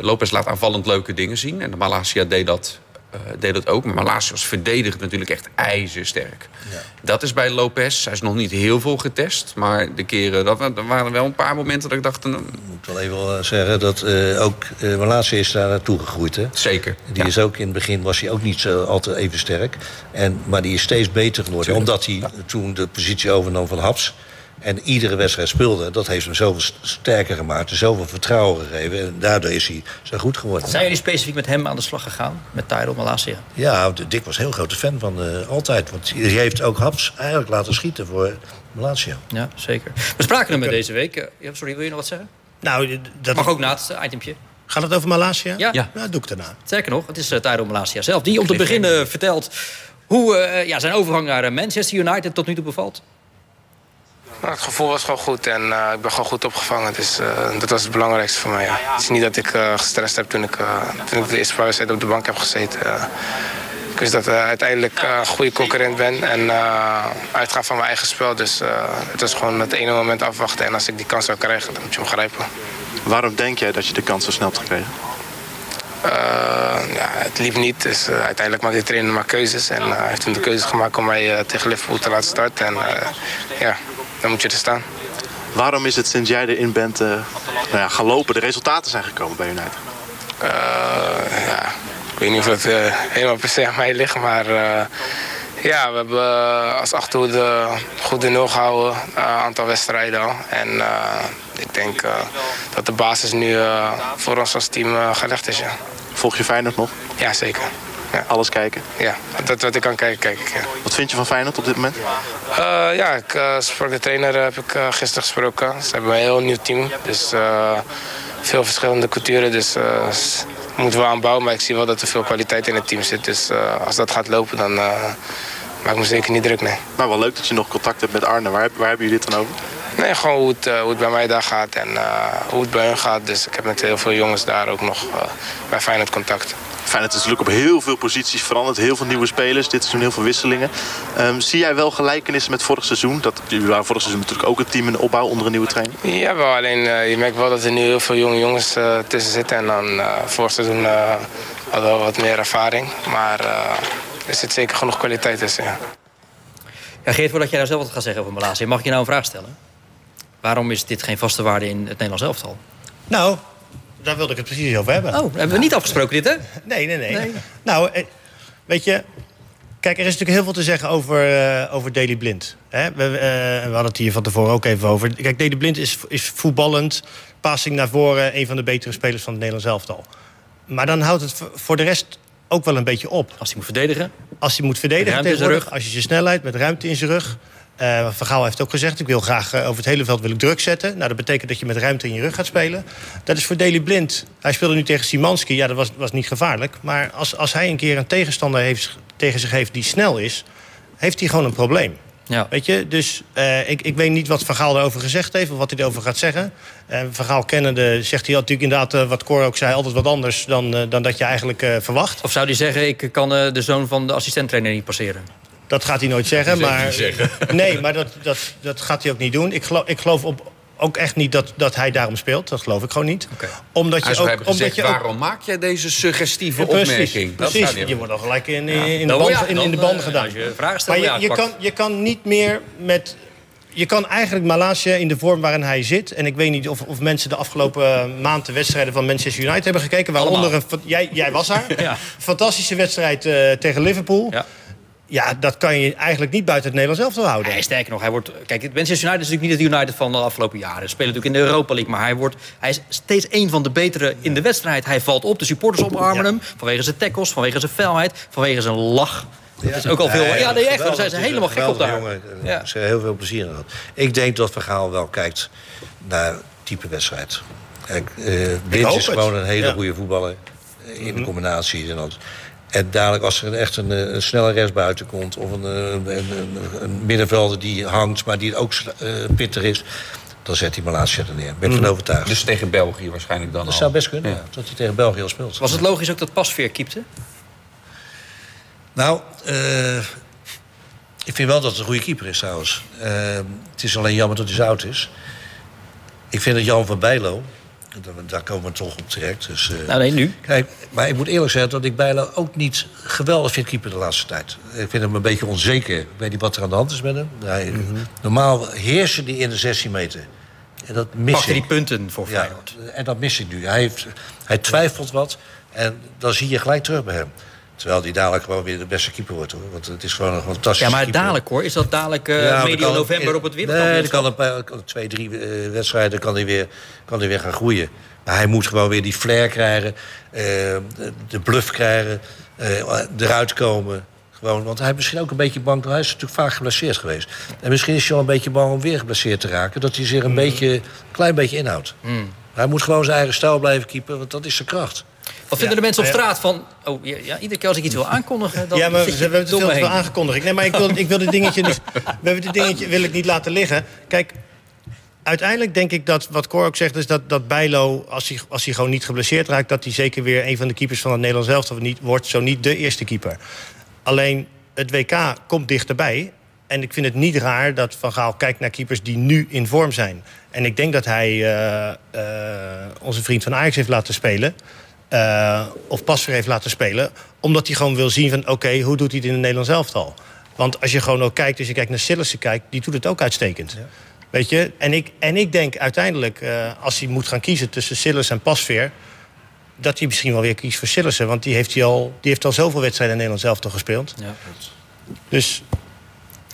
Lopez laat aanvallend leuke dingen zien. En Malasia deed dat uh, deed dat ook. Maar Malasia was verdedigend natuurlijk echt ijzersterk. Ja. Dat is bij Lopez. Hij is nog niet heel veel getest. Maar de keren, dat, er waren wel een paar momenten dat ik dacht... Nou, ik moet wel even eh, zeggen dat uh, ook uh, Malasia is daar naartoe gegroeid. Hè? Zeker. Die is ook in het begin was hij ook niet zo altijd even sterk. En, maar die is steeds beter geworden. Omdat hij toen de positie overnam van Haps en iedere wedstrijd speelde. Dat heeft hem zoveel sterker gemaakt. Zoveel vertrouwen gegeven. En daardoor is hij zo goed geworden. Zijn jullie specifiek met hem aan de slag gegaan? Met Tyrell Malasia? Ja, Dick was een heel grote fan van uh, altijd. Want hij heeft ook Haps eigenlijk laten schieten voor Malasia. Ja, zeker. We spraken hem met deze week. Uh, sorry, wil je nog wat zeggen? Nou, dat mag ook na het itempje. Gaat het over Malasia? Ja. ja. Nou, doe ik daarna. Zeker nog, het is uh, Tyrell Malasia zelf. Die om te beginnen vertelt hoe uh, ja, zijn overgang naar Manchester United tot nu toe bevalt. Nou, het gevoel was gewoon goed en uh, ik ben gewoon goed opgevangen. Dus uh, dat was het belangrijkste voor mij. Ja. Het is niet dat ik uh, gestrest heb toen ik, toen ik de eerste wedstrijd op de bank heb gezeten. ik wist dat ik uiteindelijk een goede concurrent ben en uitgaan van mijn eigen spel. Dus het was gewoon het ene moment afwachten. En als ik die kans zou krijgen, dan moet je hem grijpen. Waarom denk jij dat je de kans zo snel hebt gekregen? ja, het liep niet. Dus uiteindelijk maakt de trainer maar keuzes. En hij heeft toen de keuze gemaakt om mij tegen Liverpool te laten starten. En ja, dan moet je er staan. Waarom is het sinds jij erin bent uh, nou ja, gaan lopen, de resultaten zijn gekomen bij United? Uh, ja, ik weet niet of het uh, helemaal per se aan mij ligt, maar ja, we hebben als achterhoede goed de nul gehouden, een aantal wedstrijden al. En ik denk dat de basis nu voor ons als team gelegd is. Ja. Volg je Feyenoord nog? Ja, zeker. Ja. Alles kijken? Ja, dat wat ik kan kijken, kijk ik. Ja. Wat vind je van Feyenoord op dit moment? Uh, ja, ik uh, sprak de trainer heb ik uh, gisteren gesproken. Ze hebben een heel nieuw team. Dus veel verschillende culturen. Dus moeten we aanbouwen. Maar ik zie wel dat er veel kwaliteit in het team zit. Dus als dat gaat lopen, dan maak ik me zeker niet druk. Nee. Nou, wel leuk dat je nog contact hebt met Arne. Waar, waar hebben jullie dit dan over? Nee, gewoon hoe het, hoe het bij mij daar gaat en hoe het bij hun gaat. Dus ik heb met heel veel jongens daar ook nog bij Feyenoord contact. Feyenoord is natuurlijk op heel veel posities veranderd. Heel veel nieuwe spelers. Dit seizoen heel veel wisselingen. Um, zie jij wel gelijkenissen met vorig seizoen? Dat, jullie waren vorig seizoen natuurlijk ook een team in de opbouw onder een nieuwe trainer. Ja, wel. Alleen uh, je merkt wel dat er nu heel veel jonge jongens uh, tussen zitten. En dan uh, vorig seizoen hadden we wat meer ervaring. Maar er zit zeker genoeg kwaliteit tussen. Ja. Ja, Geert, voordat jij daar zelf wat gaat zeggen over Malaysia, mag ik je nou een vraag stellen? Waarom is dit geen vaste waarde in het Nederlands elftal? Nou, daar wilde ik het precies over hebben. Oh, hebben we niet afgesproken dit, hè? Nee, nee, nee. nee. Nou, eh, weet je... Kijk, er is natuurlijk heel veel te zeggen over, uh, over Daley Blind. Hè? We, uh, we, hadden het hier van tevoren ook even over. Kijk, Daley Blind is, is voetballend. Passing naar voren. Een van de betere spelers van het Nederlands elftal. Maar dan houdt het voor de rest ook wel een beetje op. Als hij moet verdedigen? Als hij moet verdedigen tegenwoordig. Als je zijn snelheid met ruimte in zijn rug. Uh, Van Gaal heeft ook gezegd, ik wil graag uh, over het hele veld wil ik druk zetten. Nou, dat betekent dat je met ruimte in je rug gaat spelen. Dat is voor Daley Blind. Hij speelde nu tegen Simanski. Ja, dat was, was niet gevaarlijk. Maar als, als hij een keer een tegenstander heeft, tegen zich heeft die snel is... heeft hij gewoon een probleem. Ja. Weet je, dus eh, ik, ik weet niet wat Van Gaal erover gezegd heeft... of wat hij erover gaat zeggen. Uh, van Gaal kennende zegt hij natuurlijk inderdaad... Wat Cor ook zei, altijd wat anders dan, dan dat je eigenlijk verwacht. Of zou hij zeggen, ik kan de zoon van de assistenttrainer niet passeren? Dat gaat hij nooit zeggen. Dat maar, zeggen. Nee, maar dat, dat, dat gaat hij ook niet doen. Ik geloof, ik geloof op, ook echt niet dat, dat hij daarom speelt. Dat geloof ik gewoon niet. Okay. Omdat je ook, omdat je ook, waarom maak jij deze suggestieve Ja, precies, opmerking? Dat Precies, je wordt al gelijk in, Ja. in, in, de, moet band, je- in, in de dan, band eh, gedaan. je vragen stelt, maar je, ja, je, pak. kan, je kan niet meer met... Je kan eigenlijk Malasia in de vorm waarin hij zit... en ik weet niet of, of mensen de afgelopen maand de wedstrijden van Manchester United hebben gekeken... waaronder Allemaal. een, fa- jij, jij was daar. Ja. Fantastische wedstrijd eh, tegen Liverpool. Ja. Ja, dat kan je eigenlijk niet buiten het Nederlands elftal houden. Nee, sterker nog, hij wordt. Kijk, het Manchester United is natuurlijk niet het United van de afgelopen jaren. Ze spelen natuurlijk in de Europa League, maar hij, wordt, hij is steeds een van de betere in de wedstrijd. Hij valt op, de supporters omarmen Ja. hem vanwege zijn tackles, vanwege zijn felheid, vanwege zijn lach. Dat is ook al veel. Ja, nee, echt. Daar zijn ze helemaal gek op daar. Jongen, Ja. Ze hebben heel veel plezier in gehad. Ik denk dat Vergaal wel kijkt naar type wedstrijd. Kijk, eh is het. gewoon een hele Ja. goede voetballer. eh, In de combinaties en dat. En dadelijk als er echt een, eh, een snelle rechtsbuiten komt... of een, eh, een, een, een middenvelder die hangt, maar die ook eh, pittig is... dan zet hij Malasia er neer. Ben ik van overtuigd. Dus tegen België waarschijnlijk dan dat al. zou best kunnen, Ja. ja, dat hij tegen België al speelt. Was het logisch ook dat Pasveer keepte? Nou, eh, ik vind wel dat het een goede keeper is trouwens. Het is alleen jammer dat hij oud is. Ik vind dat Jan van Bijlo... daar- komen we toch op terecht. Dus, eh, Nou, nee, nu. Kijk, maar ik moet eerlijk zeggen dat ik Bijlo ook niet geweldig vind keeper de laatste tijd. Ik vind hem een beetje onzeker. Ik weet niet wat er aan de hand is met hem. Hij, Normaal heersen die in de 16 meter. En dat mis Pakte ik. die punten voor Ja, Feyenoord. en dat mis ik nu. Hij, heeft, hij twijfelt wat en dan zie je gelijk terug bij hem. Terwijl hij dadelijk gewoon weer de beste keeper wordt. Hoor. Want het is gewoon een fantastische Ja, maar keeper. dadelijk hoor. Is dat dadelijk eh, Ja, maar medio november op het Nee, wereldkampioenschap? dan kan een paar, twee, drie eh, wedstrijden kan hij, weer, kan hij weer gaan groeien. Maar hij moet gewoon weer die flair krijgen, eh, de, bluff krijgen, eh, eruit komen. Gewoon, want hij is misschien ook een beetje bang. Hij is natuurlijk vaak geblesseerd geweest. En misschien is hij wel een beetje bang om weer geblesseerd te raken. Dat hij zich een beetje, een klein beetje inhoudt. Hij moet gewoon zijn eigen stijl blijven keepen, want dat is zijn kracht. Wat vinden de mensen op straat van... Oh, ja, iedere keer als ik iets wil aankondigen... Dan ja, maar we hebben het veel aangekondigd. Nee, maar ik wil, ik wil dit dingetje niet... We hebben dit dingetje wil ik niet laten liggen. Kijk, uiteindelijk denk ik dat wat Cor ook zegt... is dat, dat Bijlo, als hij, als hij gewoon niet geblesseerd raakt... dat hij zeker weer een van de keepers van het Nederlands elftal niet, wordt. Zo niet de eerste keeper. Alleen het WK komt dichterbij. En ik vind het niet raar dat Van Gaal kijkt naar keepers die nu in vorm zijn. En ik denk dat hij eh, eh, onze vriend van Ajax heeft laten spelen. Eh, of Pasveer heeft laten spelen. Omdat hij gewoon wil zien van oké, hoe doet hij het in het Nederlands elftal? Want als je gewoon ook kijkt, als je kijkt naar Sillissen kijkt... die doet het ook uitstekend. Weet je? En ik, en ik denk uiteindelijk, eh, als hij moet gaan kiezen tussen Sillis en Pasveer... dat hij misschien wel weer kiest voor Sillissen. Want die heeft, hij al, die heeft al zoveel wedstrijden in het Nederlands elftal gespeeld. Ja. Dus,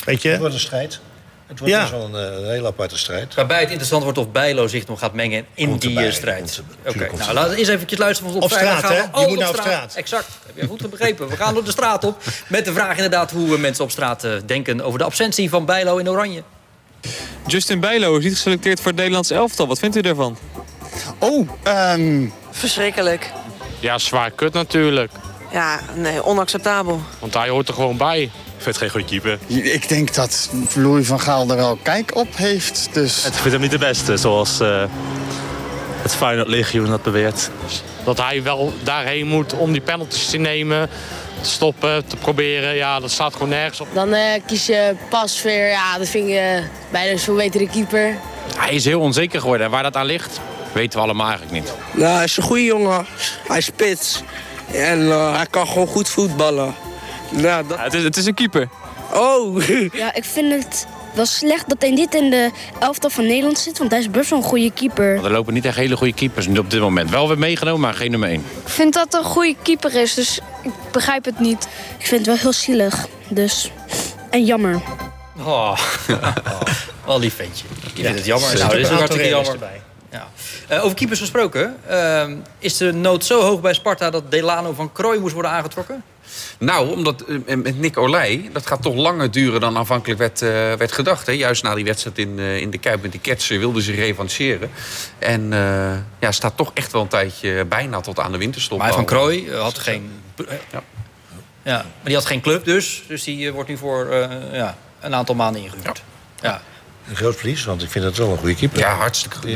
weet Het je... wordt een strijd. Het wordt Ja. dus wel een, eh, een hele aparte strijd. Waarbij het interessant wordt of Bijlo zich nog gaat mengen in Komt die erbij, strijd. Oké, nou laten we eens eventjes luisteren. Op, Op straat, gaan we hè? Je al moet nou op straat. Exact, heb je goed begrepen. We gaan door de straat op met de vraag inderdaad... hoe mensen op straat eh, denken over de absentie van Bijlo in Oranje. Justin Bijlo is niet geselecteerd voor het Nederlands elftal. Wat vindt u daarvan? Oh, ehm, Verschrikkelijk. Ja, zwaar kut natuurlijk. Ja, nee, onacceptabel. Want hij hoort er gewoon bij. Ik vind het geen goede keeper. ik denk dat Louis van Gaal er wel kijk op heeft. Dus Ik vind hem niet de beste, zoals eh, het Feyenoord Legioen dat beweert. Dat hij wel daarheen moet om die penalties te nemen, te stoppen, te proberen. Ja, dat staat gewoon nergens op. Dan eh, kies je Pasveer. Ja, dat vind ik eh, bijna zo'n betere keeper. Hij is heel onzeker geworden. En waar dat aan ligt, weten we allemaal eigenlijk niet. Nou, hij is een goede jongen. Hij is spits. En eh, hij kan gewoon goed voetballen. Nou, dat... het, is, het is een keeper. Oh! Ja, ik vind het wel slecht dat hij niet in de elftal van Nederland zit. Want hij is best wel een goede keeper. Want er lopen niet echt hele goede keepers nu op dit moment. Wel weer meegenomen, maar geen nummer 1. Ik vind dat een goede keeper is, dus ik begrijp het niet. Ik vind het wel heel zielig, dus... En jammer. Oh, wel lief ventje. Je vindt het jammer. Er Nou, dit is een ook hartstikke jammer. erbij. Ja. Eh, over keepers gesproken. ehm, is de nood zo hoog bij Sparta dat Delano van Krooi moest worden aangetrokken? Nou, omdat eh, met Nick Olij, dat gaat toch langer duren dan aanvankelijk werd, eh, werd gedacht. Hè? Juist na die wedstrijd in, in de Kuip met die ketsen wilden ze revancheren. En ja, staat toch echt wel een tijdje bijna tot aan de winterstop. Maar Van. Krooi had geen... Ja, maar die had geen club dus. Dus die wordt nu voor ja, een aantal maanden ingehuurd. Ja. Een groot verlies, want ik vind het wel een goede keeper. Ja, hartstikke goed.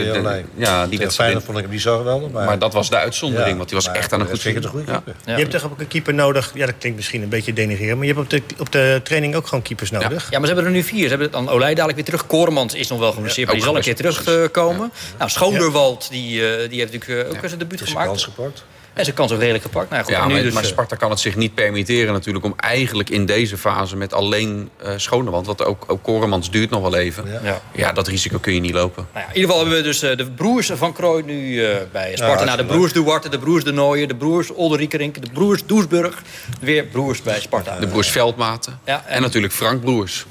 Ja, die wedstrijd- vond ik hem niet zo geweldig. Maar, Maar dat was de uitzondering, Ja, want die was echt aan een dat goed een goede keeper. Je hebt toch ook een keeper nodig. Ja, dat klinkt misschien een beetje denigrerend. Maar je hebt op de, op de training ook gewoon keepers nodig. Ja, maar ze hebben er nu vier. Ze hebben dan Olij dadelijk weer terug. Koremans is nog wel geblesseerd, maar die zal een keer terugkomen. Nou, Schoonderwald, die, eh, die heeft natuurlijk eh, ook zijn debuut gemaakt. kans gepakt. En zijn kans ook redelijk gepakt. Nou, goed, Ja, en nu maar, dus, maar eh, Sparta kan het zich niet permitteren natuurlijk... om eigenlijk in deze fase met alleen eh Schonewand... want ook, ook Koremans duurt nog wel even. Ja. Ja. dat risico kun je niet lopen. Nou ja, in ieder geval hebben we dus eh, de broers van Krooi nu eh, bij Sparta. nou, de broers Duarte, de broers De Nooijen, de broers Olderiekerink, de broers Doesburg. Weer broers bij Sparta. De broers Veldmaten. Ja, en... natuurlijk Frank Broers.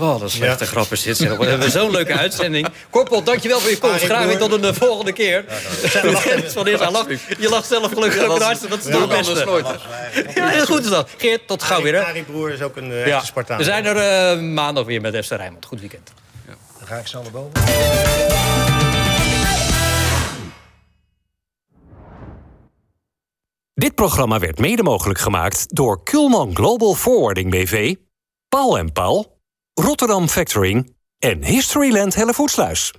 Oh, dat is slechte grap is dit. We hebben zo'n leuke uitzending. Korpel, dankjewel voor je komst. Graag weer tot een eh, volgende keer. Lacht- Je lacht zelf gelukkig ook een hartstikke. Dat is toch het beste. Ja, heel goed is dat. Geert, tot gauw weer. Arie Broer is ook een eh, Ja. echte Spartaan. We zijn er eh, maandag weer met FC Rijnmond. Goed weekend. Dan ga ik snel naar boven. Dit programma werd mede mogelijk gemaakt door Kulman Global Forwarding BV, Paul en Paul, Rotterdam Factoring en Historyland Hellevoetsluis.